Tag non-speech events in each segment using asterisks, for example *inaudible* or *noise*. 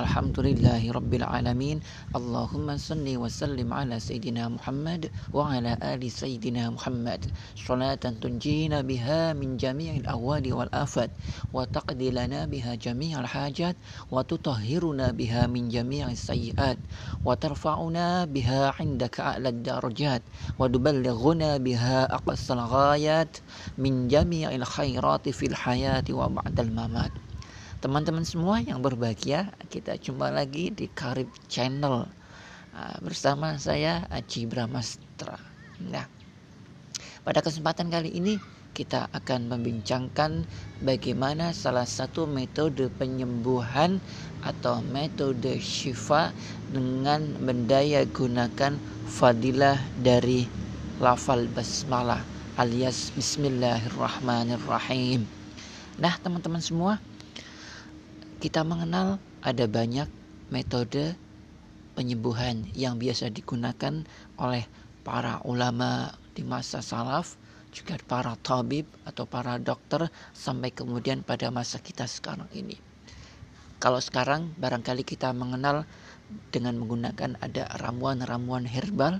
الحمد لله رب العالمين. اللهم صل وسلم على سيدنا محمد وعلى آل سيدنا محمد. صلاة تنجينا بها من جميع الأهوال والآفات وتقضي لنا بها جميع الحاجات وتطهرنا بها من جميع السيئات وترفعنا بها عندك أعلى الدرجات وتبلغنا بها أقصى الغايات من جميع الخيرات في الحياة وبعد الممات. Teman-teman semua yang berbahagia, kita jumpa lagi di Karib Channel ah, bersama saya Aji Bramastra. Nah, pada kesempatan kali ini kita akan membincangkan bagaimana salah satu metode penyembuhan atau metode syifa dengan mendaya gunakan fadilah dari lafal basmalah alias bismillahirrahmanirrahim. Nah, teman-teman semua, kita mengenal ada banyak metode penyembuhan yang biasa digunakan oleh para ulama di masa salaf, juga para tabib atau para dokter sampai kemudian pada masa kita sekarang ini. Kalau sekarang barangkali kita mengenal dengan menggunakan ada ramuan-ramuan herbal,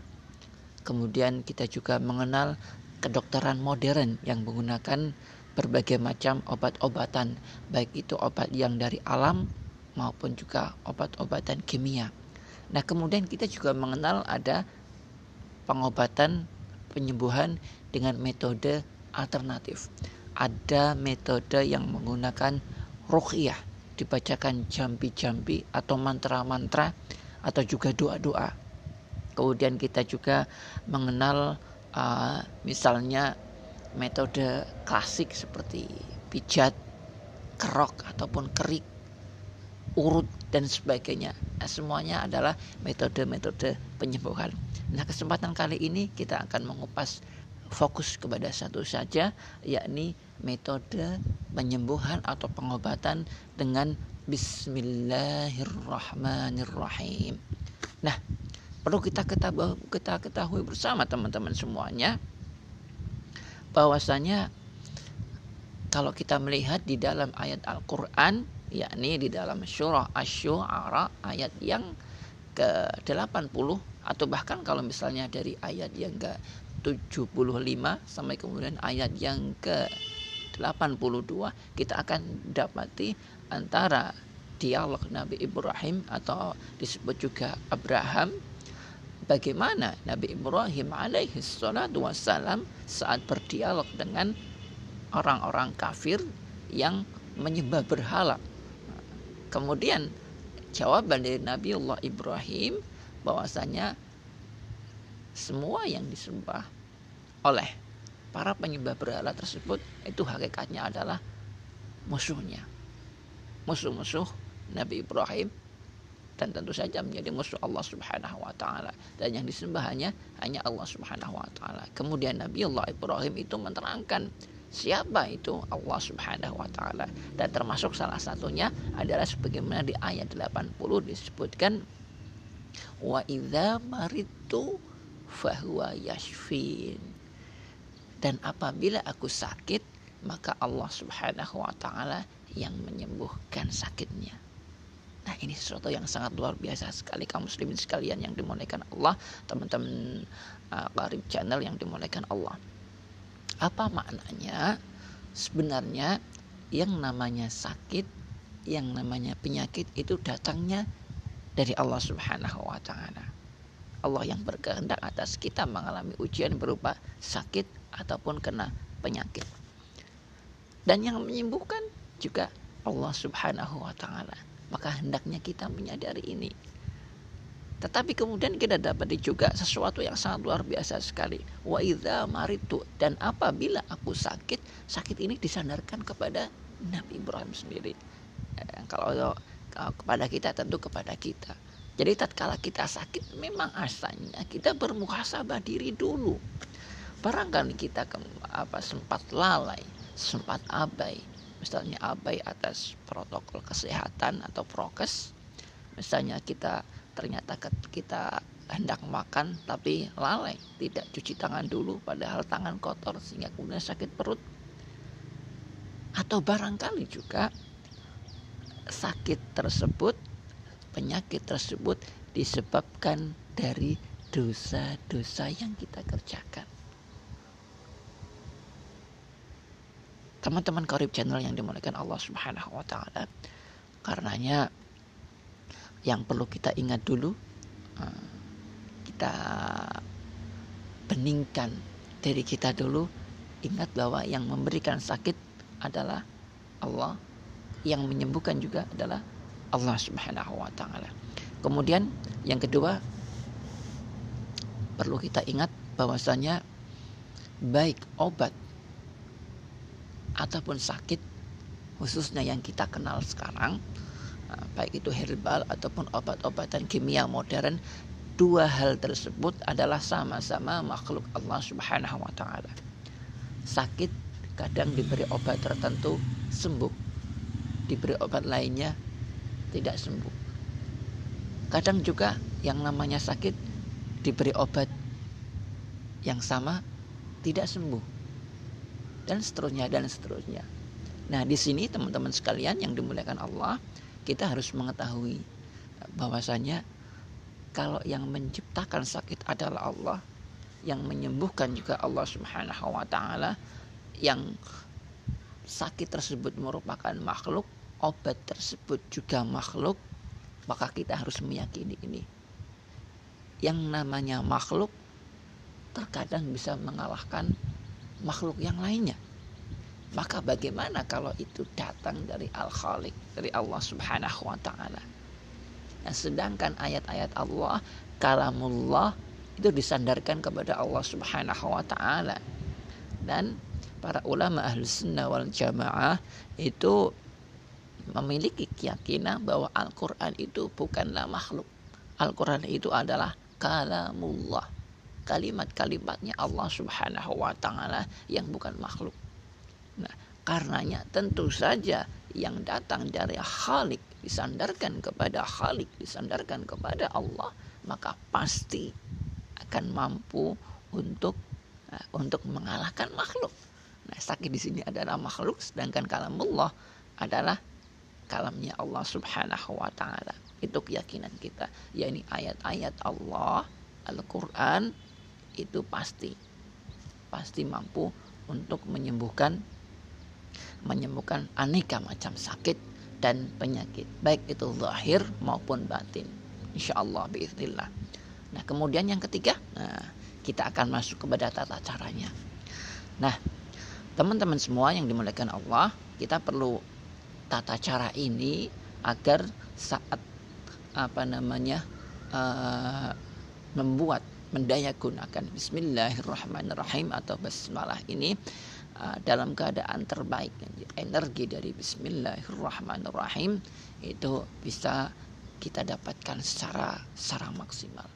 kemudian kita juga mengenal kedokteran modern yang menggunakan berbagai macam obat-obatan, baik itu obat yang dari alam maupun juga obat-obatan kimia. Nah, kemudian kita juga mengenal ada pengobatan penyembuhan dengan metode alternatif. Ada metode yang menggunakan ruqyah, dibacakan jambi-jambi atau mantra-mantra atau juga doa-doa. Kemudian kita juga mengenal uh, misalnya metode klasik seperti pijat, kerok ataupun kerik, urut dan sebagainya. Nah, semuanya adalah metode-metode penyembuhan. Nah, kesempatan kali ini kita akan mengupas fokus kepada satu saja yakni metode penyembuhan atau pengobatan dengan bismillahirrahmanirrahim. Nah, perlu kita ketahui, kita ketahui bersama teman-teman semuanya bahwasanya kalau kita melihat di dalam ayat Al-Qur'an yakni di dalam surah Asy-Syu'ara ayat yang ke-80 atau bahkan kalau misalnya dari ayat yang ke-75 sampai kemudian ayat yang ke-82 kita akan dapati antara dialog Nabi Ibrahim atau disebut juga Abraham bagaimana Nabi Ibrahim alaihi salatu wassalam saat berdialog dengan orang-orang kafir yang menyembah berhala. Kemudian jawaban dari Nabi Allah Ibrahim bahwasanya semua yang disembah oleh para penyembah berhala tersebut itu hakikatnya adalah musuhnya. Musuh-musuh Nabi Ibrahim dan tentu saja menjadi musuh Allah Subhanahu wa taala. Dan yang disembah hanya hanya Allah Subhanahu wa taala. Kemudian Nabi Allah Ibrahim itu menerangkan siapa itu Allah Subhanahu wa taala. Dan termasuk salah satunya adalah sebagaimana di ayat 80 disebutkan wa idza maritu fahuwa yashfin. Dan apabila aku sakit maka Allah Subhanahu wa taala yang menyembuhkan sakitnya Nah ini sesuatu yang sangat luar biasa sekali kaum muslimin sekalian yang dimuliakan Allah, teman-teman uh, channel yang dimuliakan Allah. Apa maknanya? Sebenarnya yang namanya sakit, yang namanya penyakit itu datangnya dari Allah Subhanahu wa taala. Allah yang berkehendak atas kita mengalami ujian berupa sakit ataupun kena penyakit. Dan yang menyembuhkan juga Allah Subhanahu wa taala maka hendaknya kita menyadari ini. Tetapi kemudian kita dapat juga sesuatu yang sangat luar biasa sekali. Wa idza maritu dan apabila aku sakit, sakit ini disandarkan kepada Nabi Ibrahim sendiri. Eh, kalau kepada kita tentu kepada kita. Jadi tatkala kita sakit memang asalnya kita bermuhasabah diri dulu. Barangkali kita ke, apa sempat lalai, sempat abai, misalnya abai atas protokol kesehatan atau prokes misalnya kita ternyata kita hendak makan tapi lalai tidak cuci tangan dulu padahal tangan kotor sehingga kemudian sakit perut Atau barangkali juga sakit tersebut, penyakit tersebut disebabkan dari dosa-dosa yang kita kerjakan. Teman-teman korip channel yang dimuliakan Allah Subhanahu wa taala. Karenanya yang perlu kita ingat dulu eh, kita beningkan diri kita dulu ingat bahwa yang memberikan sakit adalah Allah yang menyembuhkan juga adalah Allah Subhanahu wa taala. Kemudian yang kedua perlu kita ingat bahwasanya baik obat ataupun sakit khususnya yang kita kenal sekarang ah, baik itu herbal ataupun obat-obatan kimia modern dua hal tersebut adalah sama-sama makhluk Allah Subhanahu wa taala. Sakit kadang diberi obat tertentu sembuh, diberi obat lainnya tidak sembuh. Kadang juga yang namanya sakit diberi obat yang sama tidak sembuh. Dan seterusnya dan seterusnya. Nah, di sini teman-teman sekalian yang dimuliakan Allah, kita harus mengetahui bahwasanya kalau yang menciptakan sakit adalah Allah, yang menyembuhkan juga Allah Subhanahu wa taala, yang sakit tersebut merupakan makhluk, obat tersebut juga makhluk, maka kita harus meyakini ini. Yang namanya makhluk terkadang bisa mengalahkan makhluk yang lainnya. Maka bagaimana kalau itu datang dari Al-Khaliq, dari Allah Subhanahu wa taala? Nah, sedangkan ayat-ayat Allah, kalamullah itu disandarkan kepada Allah Subhanahu wa taala. Dan para ulama ahli sunnah wal jamaah itu memiliki keyakinan bahwa Al-Quran itu bukanlah makhluk. Al-Quran itu adalah kalamullah. Kalimat-kalimatnya Allah subhanahu wa ta'ala yang bukan makhluk. Nah, karenanya tentu saja yang datang dari Khalik disandarkan kepada Khalik, disandarkan kepada Allah, maka pasti akan mampu untuk uh, untuk mengalahkan makhluk. Nah, sakit di sini adalah makhluk, sedangkan kalamullah adalah kalamnya Allah Subhanahu wa taala. Itu keyakinan kita, yakni ayat-ayat Allah Al-Qur'an itu pasti pasti mampu untuk menyembuhkan menyembuhkan aneka macam sakit dan penyakit baik itu zahir maupun batin insyaallah biiznillah. Nah kemudian yang ketiga nah kita akan masuk kepada tata caranya. Nah teman-teman semua yang dimuliakan Allah, kita perlu tata cara ini agar saat apa namanya uh, membuat mendaya gunakan Bismillahirrahmanirrahim atau basmalah ini uh, dalam keadaan terbaik. Energi dari Bismillahirrahmanirrahim itu bisa kita dapatkan secara secara maksimal.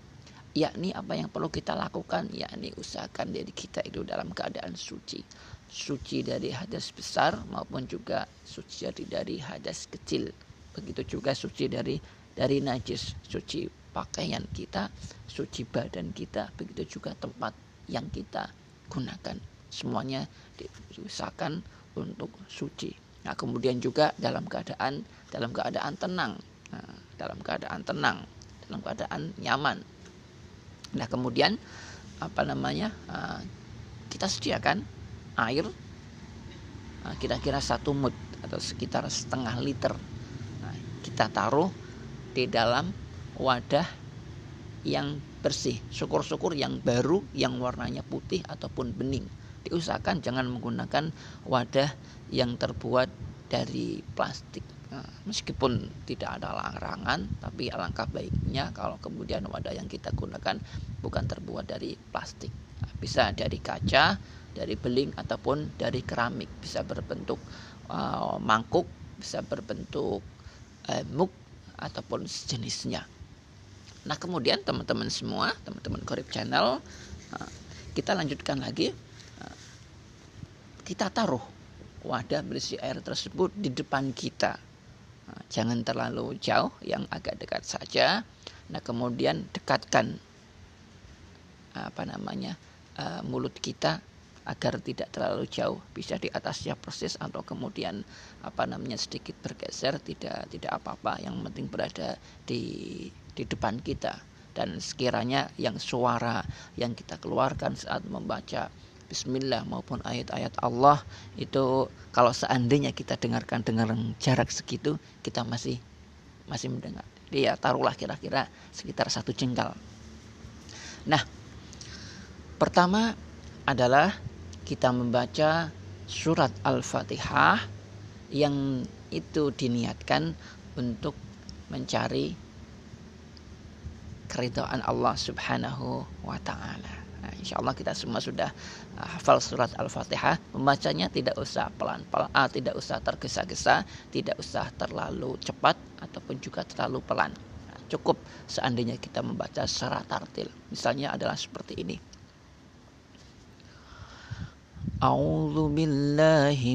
Yakni apa yang perlu kita lakukan yakni usahakan diri kita itu dalam keadaan suci. Suci dari hadas besar maupun juga suci dari, dari hadas kecil. Begitu juga suci dari dari najis, suci pakaian kita, suci badan kita, begitu juga tempat yang kita gunakan. Semuanya diusahakan untuk suci. Nah, kemudian juga dalam keadaan dalam keadaan tenang, nah, dalam keadaan tenang, dalam keadaan nyaman. Nah, kemudian apa namanya? Ah, kita sediakan air nah, kira-kira satu mut atau sekitar setengah liter nah, kita taruh di dalam wadah yang bersih syukur-syukur yang baru yang warnanya putih ataupun bening. Diusahakan jangan menggunakan wadah yang terbuat dari plastik. Nah, meskipun tidak ada larangan tapi alangkah baiknya kalau kemudian wadah yang kita gunakan bukan terbuat dari plastik. Nah, bisa dari kaca dari beling ataupun dari keramik. Bisa berbentuk uh, mangkuk bisa berbentuk uh, ataupun sejenisnya nah kemudian teman-teman semua teman-teman korip channel uh, kita lanjutkan lagi. Uh, kita taruh wadah berisi air tersebut di depan kita. Uh, jangan terlalu jauh yang agak dekat saja. Nah kemudian dekatkan apa namanya mulut kita agar tidak terlalu jauh. Bisa di atasnya persis atau kemudian apa namanya sedikit bergeser. Tidak tidak apa-apa. Yang penting berada di di depan kita. Dan sekiranya yang suara yang kita keluarkan saat membaca Bismillah maupun ayat-ayat Allah itu kalau seandainya kita dengarkan dengan jarak segitu kita masih masih mendengar. Dia taruhlah kira-kira sekitar satu jengkal. Nah pertama adalah kita membaca surat Al-Fatihah yang itu diniatkan untuk mencari keridhaan Allah Subhanahu wa taala. Nah, insya Allah kita semua sudah uh, hafal surat Al-Fatihah. Membacanya tidak usah pelan-pelan, ah, tidak usah tergesa-gesa, tidak usah terlalu cepat ataupun juga terlalu pelan. Nah, cukup seandainya kita membaca secara tartil. Misalnya adalah seperti ini. A'udzu billahi.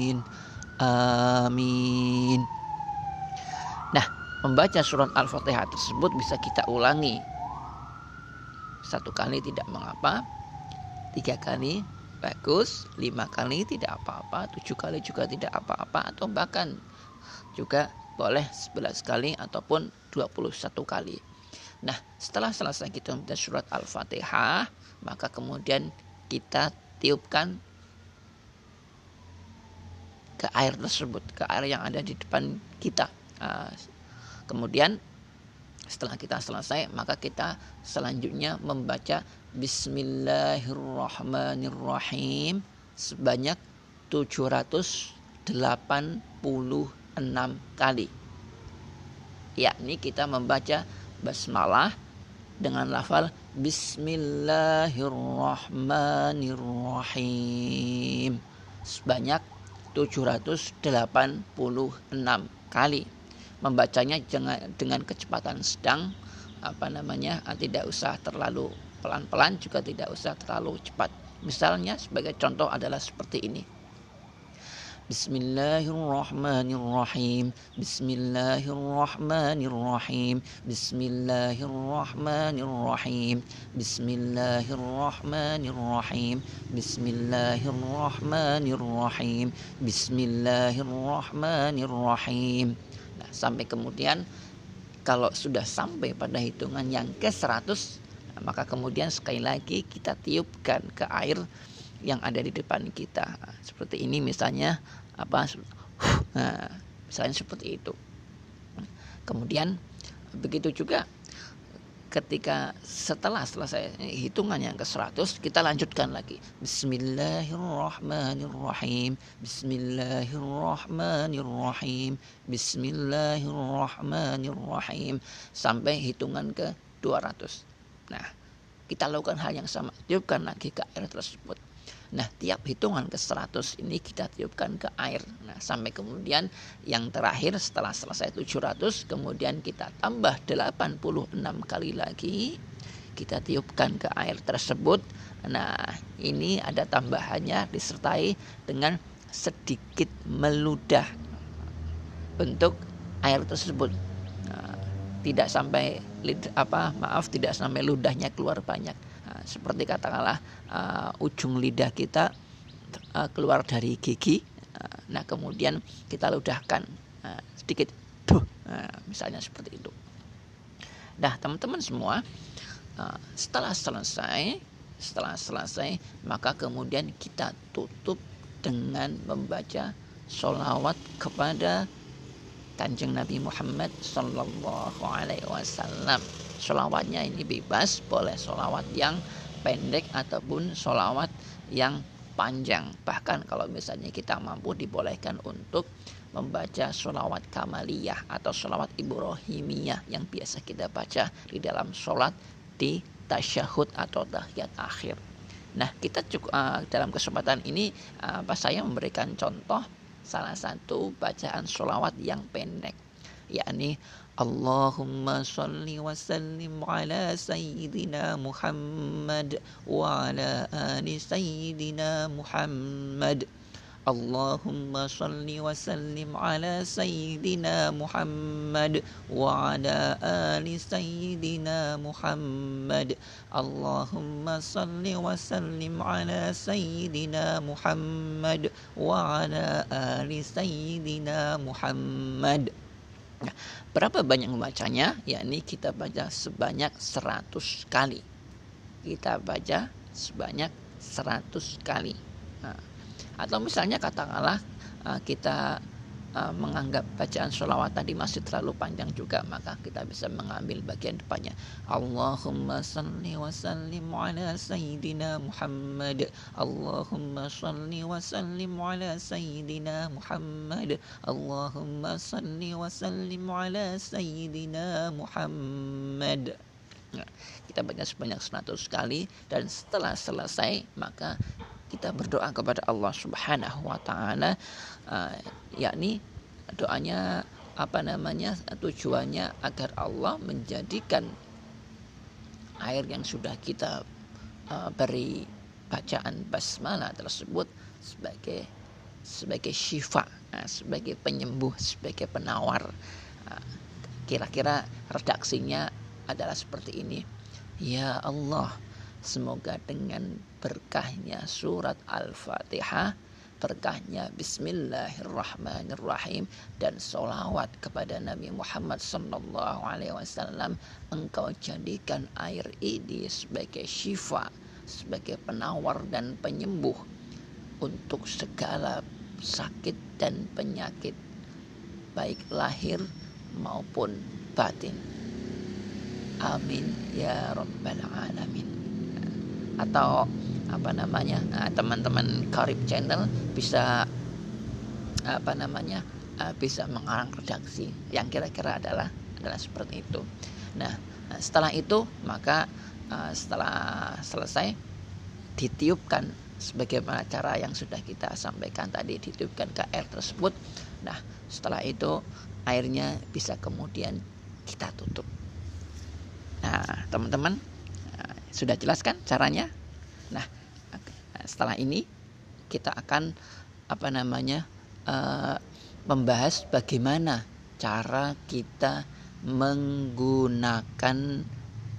Amin. Nah, membaca surat Al-Fatihah tersebut bisa kita ulangi. Satu kali tidak mengapa, tiga kali bagus, lima kali tidak apa-apa, tujuh kali juga tidak apa-apa, atau bahkan juga boleh sebelas kali ataupun dua puluh satu kali. Nah, setelah selesai kita membaca surat Al-Fatihah, maka kemudian kita tiupkan ke air tersebut, ke air yang ada di depan kita. Uh, kemudian setelah kita selesai, maka kita selanjutnya membaca Bismillahirrahmanirrahim sebanyak 786 kali. Yakni kita membaca basmalah dengan lafal Bismillahirrahmanirrahim sebanyak 786 kali. Membacanya dengan kecepatan sedang apa namanya ah, tidak usah terlalu pelan-pelan juga tidak usah terlalu cepat. Misalnya sebagai contoh adalah seperti ini. بسم الله الرحمن الرحيم بسم الله الرحمن الرحيم بسم الله الرحمن الرحيم بسم الله الرحمن الرحيم بسم الله الرحمن الرحيم بسم الله الرحمن الرحيم nah, sampai kemudian kalau sudah sampai pada hitungan yang ke 100 maka kemudian sekali lagi kita tiupkan ke air yang ada di depan kita. Seperti ini misalnya apa *laughs* nah, misalnya seperti itu. Kemudian begitu juga ketika setelah selesai hitungan yang ke 100 kita lanjutkan lagi. Bismillahirrahmanirrahim. Bismillahirrahmanirrahim. Bismillahirrahmanirrahim. Sampai hitungan ke 200 nah kita lakukan hal yang sama. Tiupkan lagi ke air tersebut Nah, tiap hitungan ke 100 ini kita tiupkan ke air. Nah, sampai kemudian yang terakhir setelah selesai 700, kemudian kita tambah 86 kali lagi. Kita tiupkan ke air tersebut. Nah, ini ada tambahannya disertai dengan sedikit meludah bentuk air tersebut. Nah, tidak sampai apa maaf tidak sampai ludahnya keluar banyak seperti katakanlah uh, ujung lidah kita uh, keluar dari gigi. Uh, nah, kemudian kita ludahkan uh, sedikit tuh, uh, misalnya seperti itu. Nah, teman-teman semua, uh, setelah selesai, setelah selesai, maka kemudian kita tutup dengan membaca sholawat kepada kanjeng Nabi Muhammad Sallallahu Alaihi Wasallam. Solawatnya ini bebas, boleh solawat yang pendek ataupun solawat yang panjang. Bahkan kalau misalnya kita mampu dibolehkan untuk membaca solawat kamaliyah atau solawat ibrahimiyah yang biasa kita baca di dalam sholat di tasyahud atau tahiyat akhir. Nah, kita cukup uh, dalam kesempatan ini uh, saya memberikan contoh salah satu bacaan sholawat yang pendek, yakni Wa sallim ala sayyidina Muhammad wa ala ali sayyidina Muhammad. اللهم صل وسلم على سيدنا محمد وعلى آل سيدنا محمد اللهم صل وسلم على سيدنا محمد وعلى آل سيدنا محمد Nah, berapa banyak membacanya? Yakni kita baca sebanyak 100 kali. Kita baca sebanyak 100 kali. Nah, atau misalnya katakanlah kita uh, menganggap bacaan sholawat tadi masih terlalu panjang juga maka kita bisa mengambil bagian depannya. Allahumma salli wa sallim ala sayyidina Muhammad. Allahumma salli wa sallim ala sayyidina Muhammad. Allahumma salli wa sallim ala sayyidina Muhammad. Nah, kita baca sebanyak 100 kali dan setelah selesai maka kita berdoa kepada Allah Subhanahu wa taala uh, yakni doanya apa namanya tujuannya agar Allah menjadikan air yang sudah kita uh, beri bacaan basmalah tersebut sebagai sebagai syifa uh, sebagai penyembuh sebagai penawar. Uh, kira-kira redaksinya adalah seperti ini. Ya Allah Semoga dengan berkahnya surat Al-Fatihah, berkahnya. Bismillahirrahmanirrahim. Dan solawat kepada Nabi Muhammad Sallallahu Alaihi Wasallam, engkau jadikan air ini sebagai syifa, sebagai penawar dan penyembuh untuk segala sakit dan penyakit, baik lahir maupun batin. Amin ya Rabbal Alamin. Atau apa namanya nah, teman-teman Karib Channel bisa apa namanya uh, bisa mengarang redaksi yang kira-kira adalah adalah seperti itu. Nah setelah itu maka uh, setelah selesai ditiupkan sebagaimana cara yang sudah kita sampaikan tadi ditiupkan ke air tersebut. Nah setelah itu airnya bisa kemudian kita tutup. Nah teman-teman sudah jelas kan caranya? Nah, setelah ini kita akan apa namanya uh, membahas bagaimana cara kita menggunakan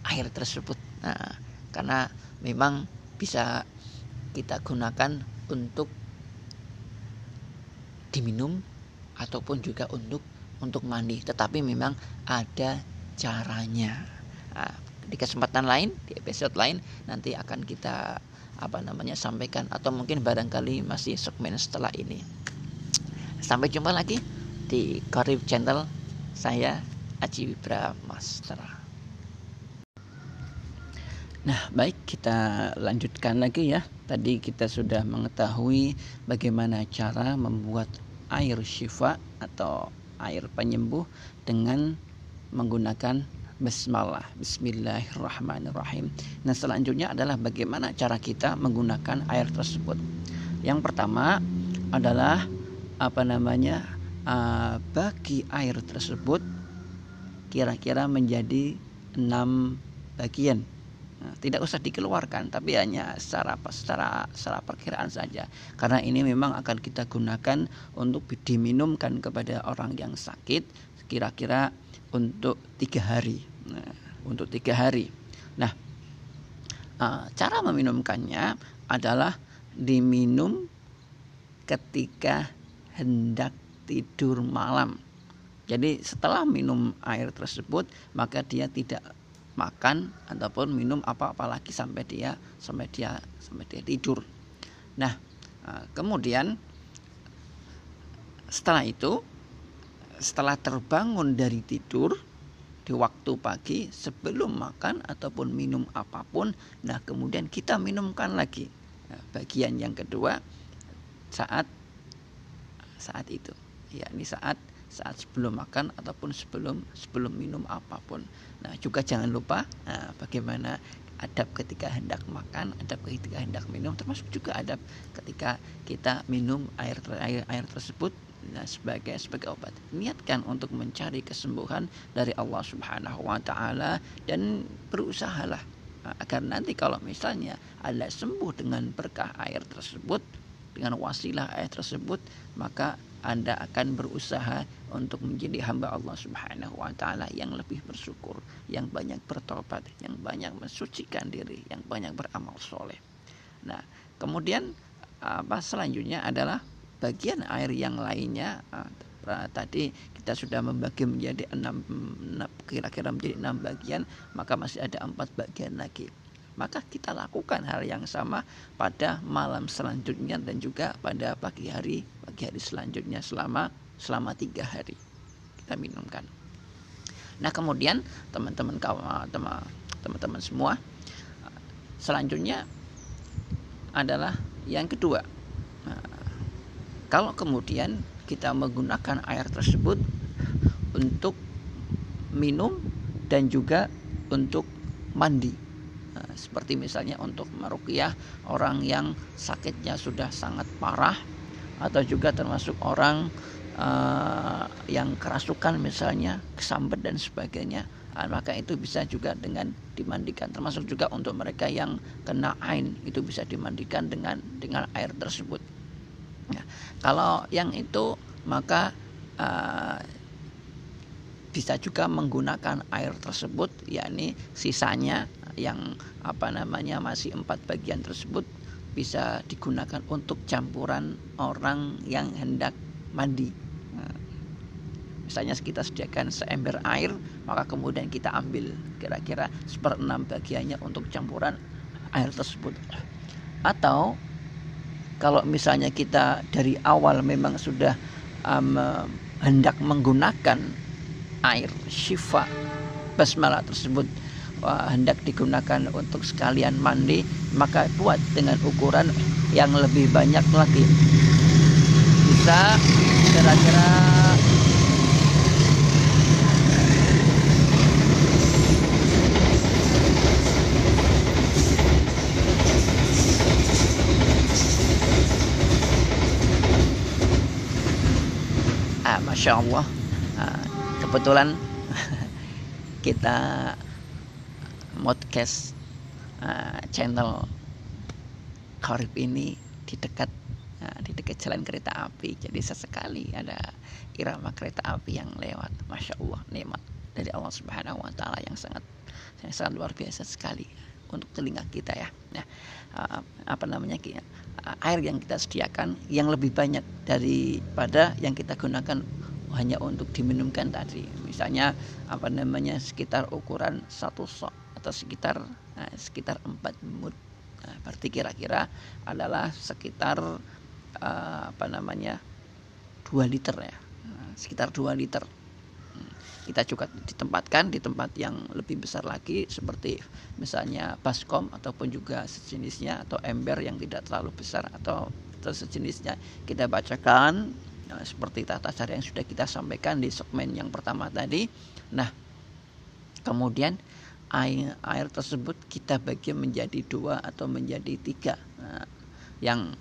air tersebut. Nah, karena memang bisa kita gunakan untuk diminum ataupun juga untuk untuk mandi, tetapi memang ada caranya. Nah, di kesempatan lain di episode lain nanti akan kita apa namanya sampaikan. Atau mungkin barangkali masih segmen setelah ini. Sampai jumpa lagi di Karib Channel. Saya Aji Wibra Master Nah baik kita lanjutkan lagi ya. Tadi kita sudah mengetahui bagaimana cara membuat air syifa atau air penyembuh dengan menggunakan Bismillah, Bismillahirrahmanirrahim. Nah selanjutnya adalah bagaimana cara kita menggunakan air tersebut. Yang pertama adalah apa namanya uh, bagi air tersebut kira-kira menjadi enam bagian. Nah, tidak usah dikeluarkan, tapi hanya secara secara secara perkiraan saja. Karena ini memang akan kita gunakan untuk diminumkan kepada orang yang sakit, kira-kira untuk tiga hari nah, untuk tiga hari. Nah, uh, cara meminumkannya adalah diminum ketika hendak tidur malam. Jadi setelah minum air tersebut maka dia tidak makan ataupun minum apa-apa lagi sampai dia sampai dia sampai dia tidur. Nah, kemudian setelah itu setelah terbangun dari tidur di waktu pagi sebelum makan ataupun minum apa pun. Nah kemudian kita minumkan lagi. Nah, bagian yang kedua saat saat itu. Ya ini saat saat sebelum makan ataupun sebelum sebelum minum apa pun. Nah, juga jangan lupa nah, bagaimana adab ketika hendak makan, adab ketika hendak minum, termasuk juga adab ketika kita minum air air, air tersebut nah, sebagai sebagai obat. Niatkan untuk mencari kesembuhan dari Allah Subhanahu wa taala dan berusahalah nah, agar nanti kalau misalnya ada sembuh dengan berkah air tersebut, dengan wasilah air tersebut, maka anda akan berusaha untuk menjadi hamba Allah Subhanahu wa taala yang lebih bersyukur, yang banyak bertobat, yang banyak mensucikan diri, yang banyak beramal soleh. Nah, kemudian apa selanjutnya adalah bagian air yang lainnya ah, tadi kita sudah membagi menjadi enam kira-kira menjadi enam bagian maka masih ada empat bagian lagi maka kita lakukan hal yang sama pada malam selanjutnya dan juga pada pagi hari pagi hari selanjutnya selama selama tiga hari kita minumkan. Nah kemudian teman-teman teman-teman semua selanjutnya adalah yang kedua. Nah, kalau kemudian kita menggunakan air tersebut untuk minum dan juga untuk mandi. Seperti misalnya untuk meruqyah orang yang sakitnya sudah sangat parah atau juga termasuk orang uh, yang kerasukan misalnya kesambet dan sebagainya nah, maka itu bisa juga dengan dimandikan. Termasuk juga untuk mereka yang kena ain itu bisa dimandikan dengan dengan air tersebut ya. kalau yang itu maka uh, bisa juga menggunakan air tersebut yakni sisanya yang apa namanya masih empat bagian tersebut bisa digunakan untuk campuran orang yang hendak mandi. Nah, misalnya kita sediakan seember air, maka kemudian kita ambil kira-kira seperenam bagiannya untuk campuran air tersebut. Atau kalau misalnya kita dari awal memang sudah um, hendak menggunakan air syifa basmalah tersebut hendak digunakan untuk sekalian mandi maka buat dengan ukuran yang lebih banyak lagi. Bisa kira-kira ah, Masya Allah ah, kebetulan *laughs* kita podcast uh, channel Karib ini di dekat uh, di dekat jalan kereta api. Jadi sesekali ada irama kereta api yang lewat. Masya Allah nikmat dari Allah Subhanahu Wa Taala yang sangat yang sangat luar biasa sekali untuk telinga kita ya. Nah apa namanya air yang kita sediakan yang lebih banyak daripada yang kita gunakan hanya untuk diminumkan tadi misalnya apa namanya sekitar ukuran satu sok atau sekitar nah, sekitar 4 mud. Nah, berarti kira-kira adalah sekitar uh, apa namanya 2 liter ya. Nah, sekitar 2 liter. Hmm, kita juga ditempatkan di tempat yang lebih besar lagi seperti misalnya baskom ataupun juga sejenisnya atau ember yang tidak terlalu besar atau, atau sejenisnya kita bacakan seperti tata cara yang sudah kita sampaikan di segmen yang pertama tadi. Nah, kemudian air air tersebut kita bagi menjadi dua atau menjadi tiga. Nah, yang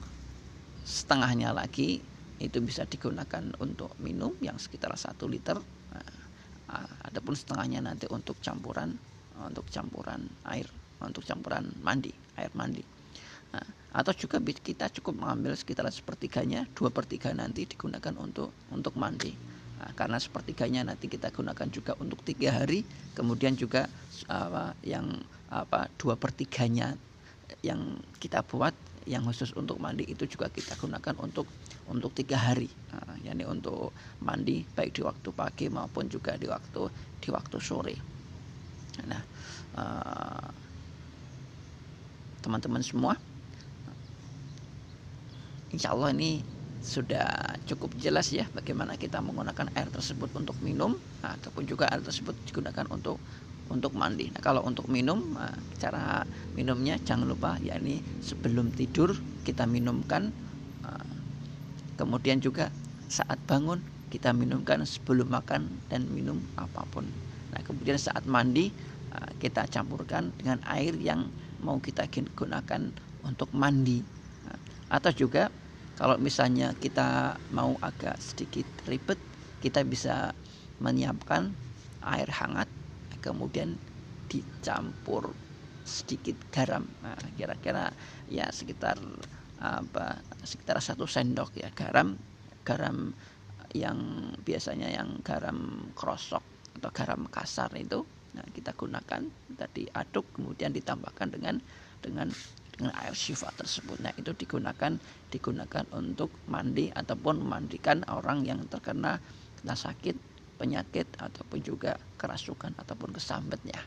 setengahnya lagi itu bisa digunakan untuk minum yang sekitar satu liter. Nah, adapun setengahnya nanti untuk campuran untuk campuran air untuk campuran mandi air mandi. Nah, atau juga kita cukup mengambil sekitar sepertiganya dua per tiga nanti digunakan untuk untuk mandi Nah, karena sepertiganya nanti kita gunakan juga untuk tiga hari, kemudian juga apa yang apa dua pertiganya yang kita buat yang khusus untuk mandi itu juga kita gunakan untuk untuk tiga hari, nah, yakni untuk mandi baik di waktu pagi maupun juga di waktu di waktu sore. Nah, uh, teman-teman semua, insya Allah ini sudah cukup jelas ya bagaimana kita menggunakan air tersebut untuk minum ataupun juga air tersebut digunakan untuk untuk mandi. Nah, kalau untuk minum nah, cara minumnya jangan lupa yakni sebelum tidur kita minumkan nah, kemudian juga saat bangun kita minumkan sebelum makan dan minum apa pun. Nah, kemudian saat mandi kita campurkan dengan air yang mau kita gunakan untuk mandi. Atau juga kalau misalnya kita mau agak sedikit ribet, kita bisa menyiapkan air hangat, kemudian dicampur sedikit garam. Nah, kira-kira ya sekitar apa sekitar satu sendok ya garam garam yang biasanya yang garam krosok atau garam kasar itu nah kita gunakan tadi aduk kemudian ditambahkan dengan dengan dengan air syifa tersebut. Nah, itu digunakan digunakan untuk mandi ataupun memandikan orang yang terkena kena sakit, penyakit ataupun juga kerasukan ataupun kesambetnya.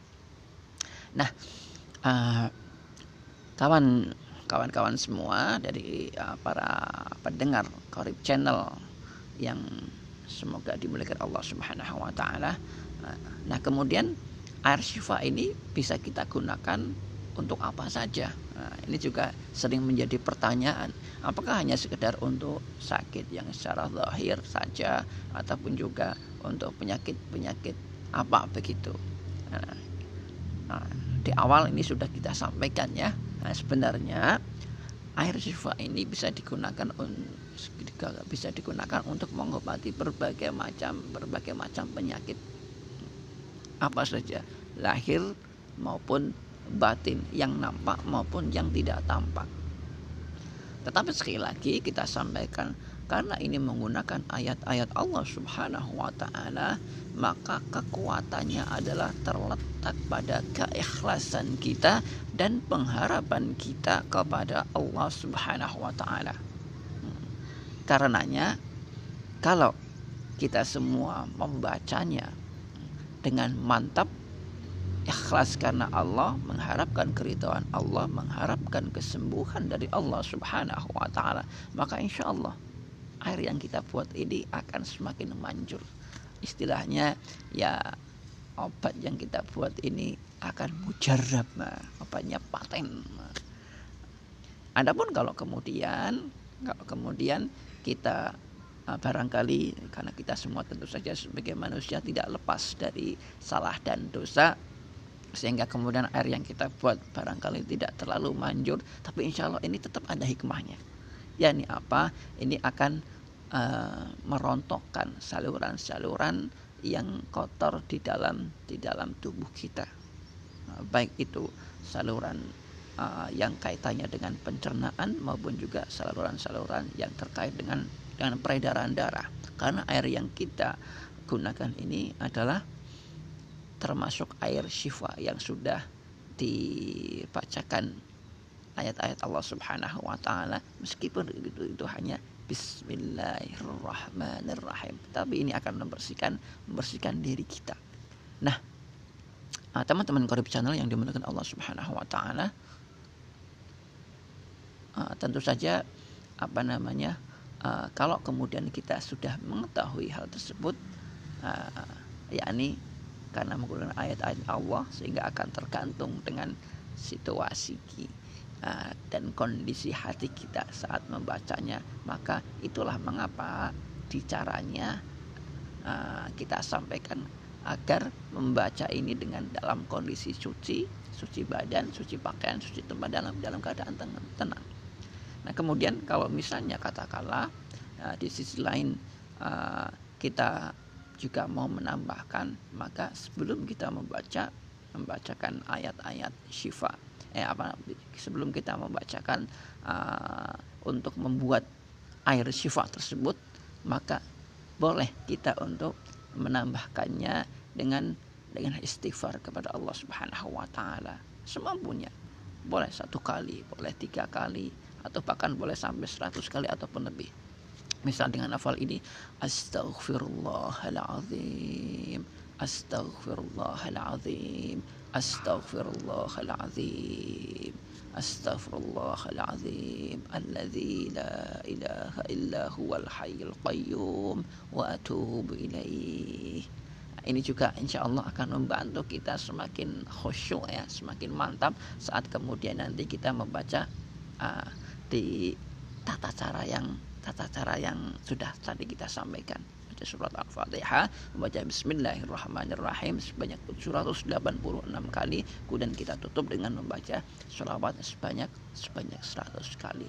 Nah, uh, kawan kawan-kawan semua dari uh, para pendengar Korib Channel yang semoga dimuliakan Allah Subhanahu wa taala. Nah, kemudian air syifa ini bisa kita gunakan untuk apa saja? Nah, ini juga sering menjadi pertanyaan. Apakah hanya sekedar untuk sakit yang secara lahir saja ataupun juga untuk penyakit-penyakit apa begitu? Nah, nah, di awal ini sudah kita sampaikan ya. Nah, sebenarnya air syifa ini bisa digunakan bisa digunakan untuk mengobati berbagai macam berbagai macam penyakit apa saja lahir maupun batin yang nampak maupun yang tidak tampak. Tetapi sekali lagi kita sampaikan karena ini menggunakan ayat-ayat Allah Subhanahu wa taala, maka kekuatannya adalah terletak pada keikhlasan kita dan pengharapan kita kepada Allah Subhanahu wa taala. Karenanya kalau kita semua membacanya dengan mantap ikhlas karena Allah, mengharapkan keridhaan Allah, mengharapkan kesembuhan dari Allah Subhanahu wa taala, maka insya Allah air yang kita buat ini akan semakin manjur. Istilahnya ya obat yang kita buat ini akan mujarab, nah, obatnya paten. Adapun kalau kemudian kalau kemudian kita ah, barangkali karena kita semua tentu saja sebagai manusia tidak lepas dari salah dan dosa sehingga kemudian air yang kita buat barangkali tidak terlalu manjur tapi insya Allah ini tetap ada hikmahnya. Ya ini apa? Ini akan uh, merontokkan saluran-saluran yang kotor di dalam di dalam tubuh kita. Uh, baik itu saluran uh, yang kaitannya dengan pencernaan maupun juga saluran-saluran yang terkait dengan dengan peredaran darah. Karena air yang kita gunakan ini adalah termasuk air syifa yang sudah dibacakan ayat-ayat Allah Subhanahu wa taala. Meskipun itu itu hanya bismillahirrahmanirrahim tapi ini akan membersihkan membersihkan diri kita. Nah ah, teman-teman korip channel yang dimuliakan Allah Subhanahu wa taala ah, tentu saja apa namanya ah, kalau kemudian kita sudah mengetahui hal tersebut yakni karena menggunakan ayat-ayat Allah sehingga akan tergantung dengan situasi uh, dan kondisi hati kita saat membacanya. Maka itulah mengapa di caranya uh, kita sampaikan agar membaca ini dengan dalam kondisi suci suci badan suci pakaian suci tempat dalam dalam keadaan tenang. Nah kemudian kalau misalnya katakanlah uh, di sisi lain kita juga mau menambahkan maka sebelum kita membaca membacakan ayat-ayat syifa eh apa sebelum kita membacakan uh, untuk membuat air syifa tersebut maka boleh kita untuk menambahkannya dengan dengan istighfar kepada Allah Subhanahu wa taala. Semampunya. Boleh satu kali boleh tiga kali atau bahkan boleh sampai seratus kali ataupun lebih misal dengan hafal ini astaghfirullahalazim Astaghfirullahalazim. Astaghfirullahalazim. Astaghfirullahalazim. Alladzi la ilaha illa huwal hayyul qayyum wa atubu ilaih. Ini juga insya Allah akan membantu kita semakin khusyuk ya, semakin mantap saat kemudian nanti kita membaca uh, di tata cara yang tata cara yang sudah tadi kita sampaikan baca surat Al-Fatihah membaca Bismillahirrahmanirrahim sebanyak 786 kali kemudian kita tutup dengan membaca sholawat sebanyak sebanyak 100 kali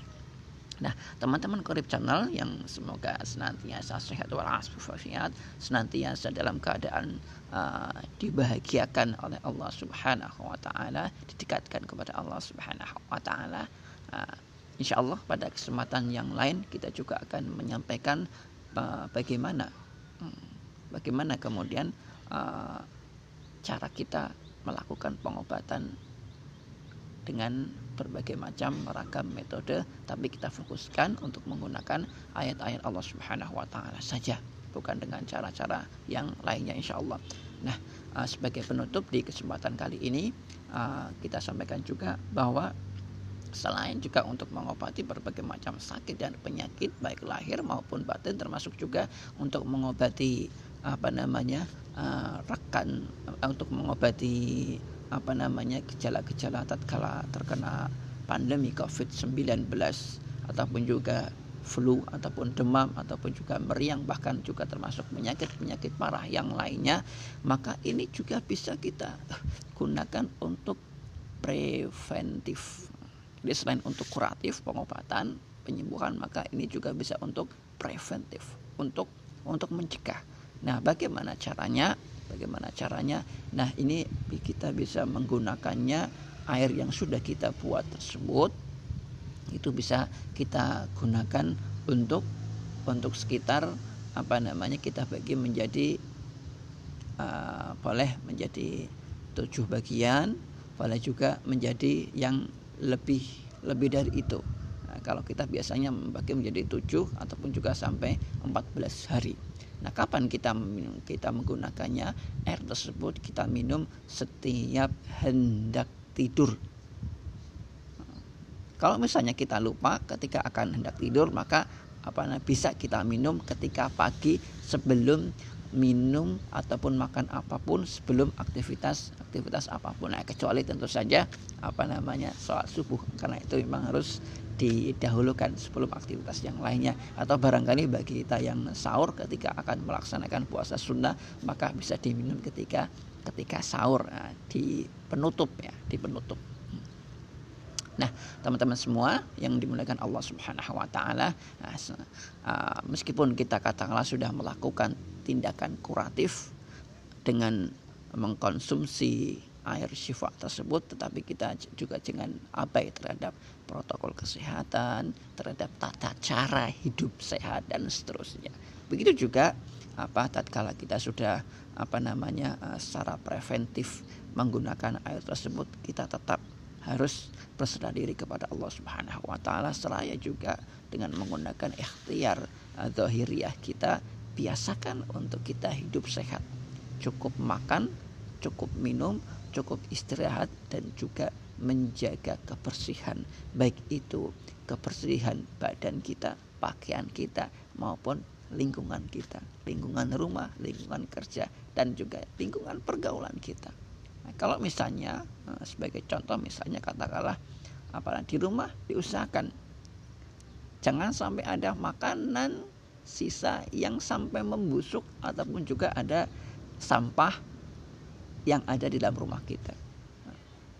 Nah, teman-teman Korip Channel yang semoga senantiasa sehat walafiat, senantiasa dalam keadaan uh, dibahagiakan oleh Allah Subhanahu wa taala, didekatkan kepada Allah Subhanahu wa taala. Uh, Insya Allah pada kesempatan yang lain kita juga akan menyampaikan uh, bagaimana hmm, bagaimana kemudian uh, cara kita melakukan pengobatan dengan berbagai macam ragam metode tapi kita fokuskan untuk menggunakan ayat-ayat Allah Subhanahu wa taala saja bukan dengan cara-cara yang lainnya insya Allah. Nah, uh, sebagai penutup di kesempatan kali ini kita sampaikan juga bahwa selain juga untuk mengobati berbagai macam sakit dan penyakit baik lahir maupun batin termasuk juga untuk mengobati apa namanya uh, rekan uh, untuk mengobati apa namanya gejala-gejala tatkala terkena pandemi Covid-19 ataupun juga flu ataupun demam ataupun juga meriang bahkan juga termasuk penyakit-penyakit parah yang lainnya maka ini juga bisa kita gunakan untuk preventif jadi selain untuk kuratif pengobatan penyembuhan maka ini juga bisa untuk preventif untuk untuk mencegah nah bagaimana caranya Bagaimana caranya? Nah, ini kita bisa menggunakannya air yang sudah kita buat tersebut itu bisa kita gunakan untuk untuk sekitar apa namanya kita bagi menjadi uh, boleh menjadi tujuh bagian boleh juga menjadi yang lebih lebih dari itu nah, kalau kita biasanya membagi menjadi tujuh ataupun juga sampai 14 hari Nah, kapan kita minum? Kita menggunakannya air tersebut kita minum setiap hendak tidur. Kalau misalnya kita lupa ketika akan hendak tidur, maka apa bisa kita minum ketika pagi sebelum minum ataupun makan apa pun sebelum aktivitas aktivitas apa pun. Nah, kecuali tentu saja apa namanya sholat subuh. Karena itu memang harus didahulukan sebelum aktivitas yang lainnya. Atau barangkali bagi kita yang sahur ketika akan melaksanakan puasa sunnah maka bisa diminum ketika ketika sahur nah, di penutup ya di penutup. Nah, teman-teman semua yang dimuliakan Allah Subhanahu wa taala, nah, uh, meskipun kita katakanlah sudah melakukan tindakan kuratif dengan mengkonsumsi air syifa tersebut tetapi kita juga jangan abai terhadap protokol kesehatan terhadap tata cara hidup sehat dan seterusnya. Begitu juga apa tatkala kita sudah apa namanya eh, secara preventif menggunakan air tersebut kita tetap harus berserah diri kepada Allah Subhanahu wa taala seraya juga dengan menggunakan ikhtiar eh, zahiriyah kita biasakan untuk kita hidup sehat. Cukup makan cukup minum cukup istirahat dan juga menjaga kebersihan. Baik itu kebersihan badan kita pakaian kita maupun lingkungan kita. Lingkungan rumah lingkungan kerja dan juga lingkungan pergaulan kita. Nah, kalau misalnya eh, sebagai contoh misalnya katakanlah apalagi di rumah diusahakan. Jangan sampai ada makanan sisa yang sampai membusuk ataupun juga ada sampah yang ada di dalam rumah kita.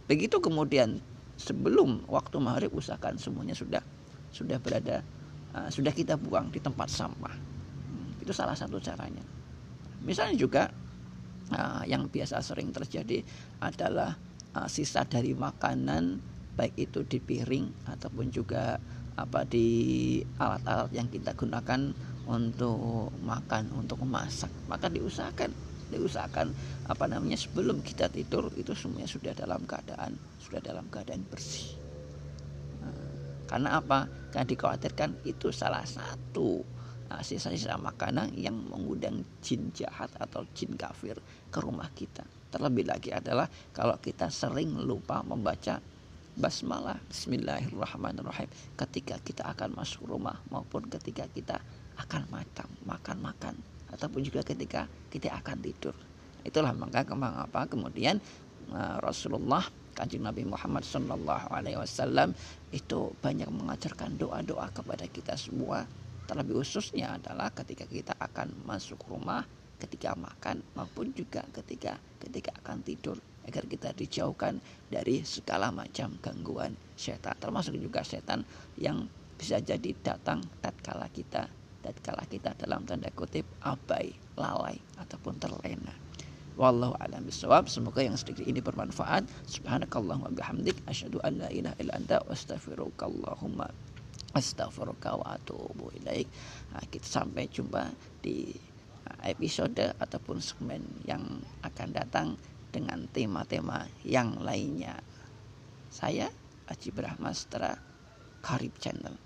begitu kemudian sebelum waktu maghrib usahakan semuanya sudah sudah berada uh, sudah kita buang di tempat sampah. Hmm, itu salah satu caranya. Misalnya juga uh, yang biasa sering terjadi adalah uh, sisa dari makanan baik itu di piring ataupun juga apa di alat-alat yang kita gunakan untuk makan untuk memasak. Maka diusahakan diusahakan apa namanya sebelum kita tidur itu semuanya sudah dalam keadaan sudah dalam keadaan bersih. Nah, karena apa? Karena dikhawatirkan itu salah satu uh, sisa-sisa makanan yang mengundang jin jahat atau jin kafir ke rumah kita. Terlebih lagi adalah kalau kita sering lupa membaca basmalah. Bismillahirrahmanirrahim. Ketika kita akan masuk rumah maupun ketika kita akan makan makan-makan ataupun juga ketika kita akan tidur. Itulah maka mengapa kemudian uh, Rasulullah Kanjeng Nabi Muhammad Sallallahu Alaihi Wasallam itu banyak mengajarkan doa-doa kepada kita semua. Terlebih khususnya adalah ketika kita akan masuk rumah, ketika makan maupun juga ketika ketika akan tidur agar kita dijauhkan dari segala macam gangguan setan termasuk juga setan yang bisa jadi datang tatkala kita tatkala kita dalam tanda kutip abai, lalai ataupun terlena. Wallahu a'lam bishawab. Semoga yang sedikit ini bermanfaat. Subhanakallahumma bihamdik asyhadu an la ilaha illa anta astaghfirukallahumma astaghfiruka wa atubu ilaik. Nah, kita sampai jumpa di episode ataupun segmen yang akan datang dengan tema-tema yang lainnya. Saya Aji Brahmastra Karib Channel.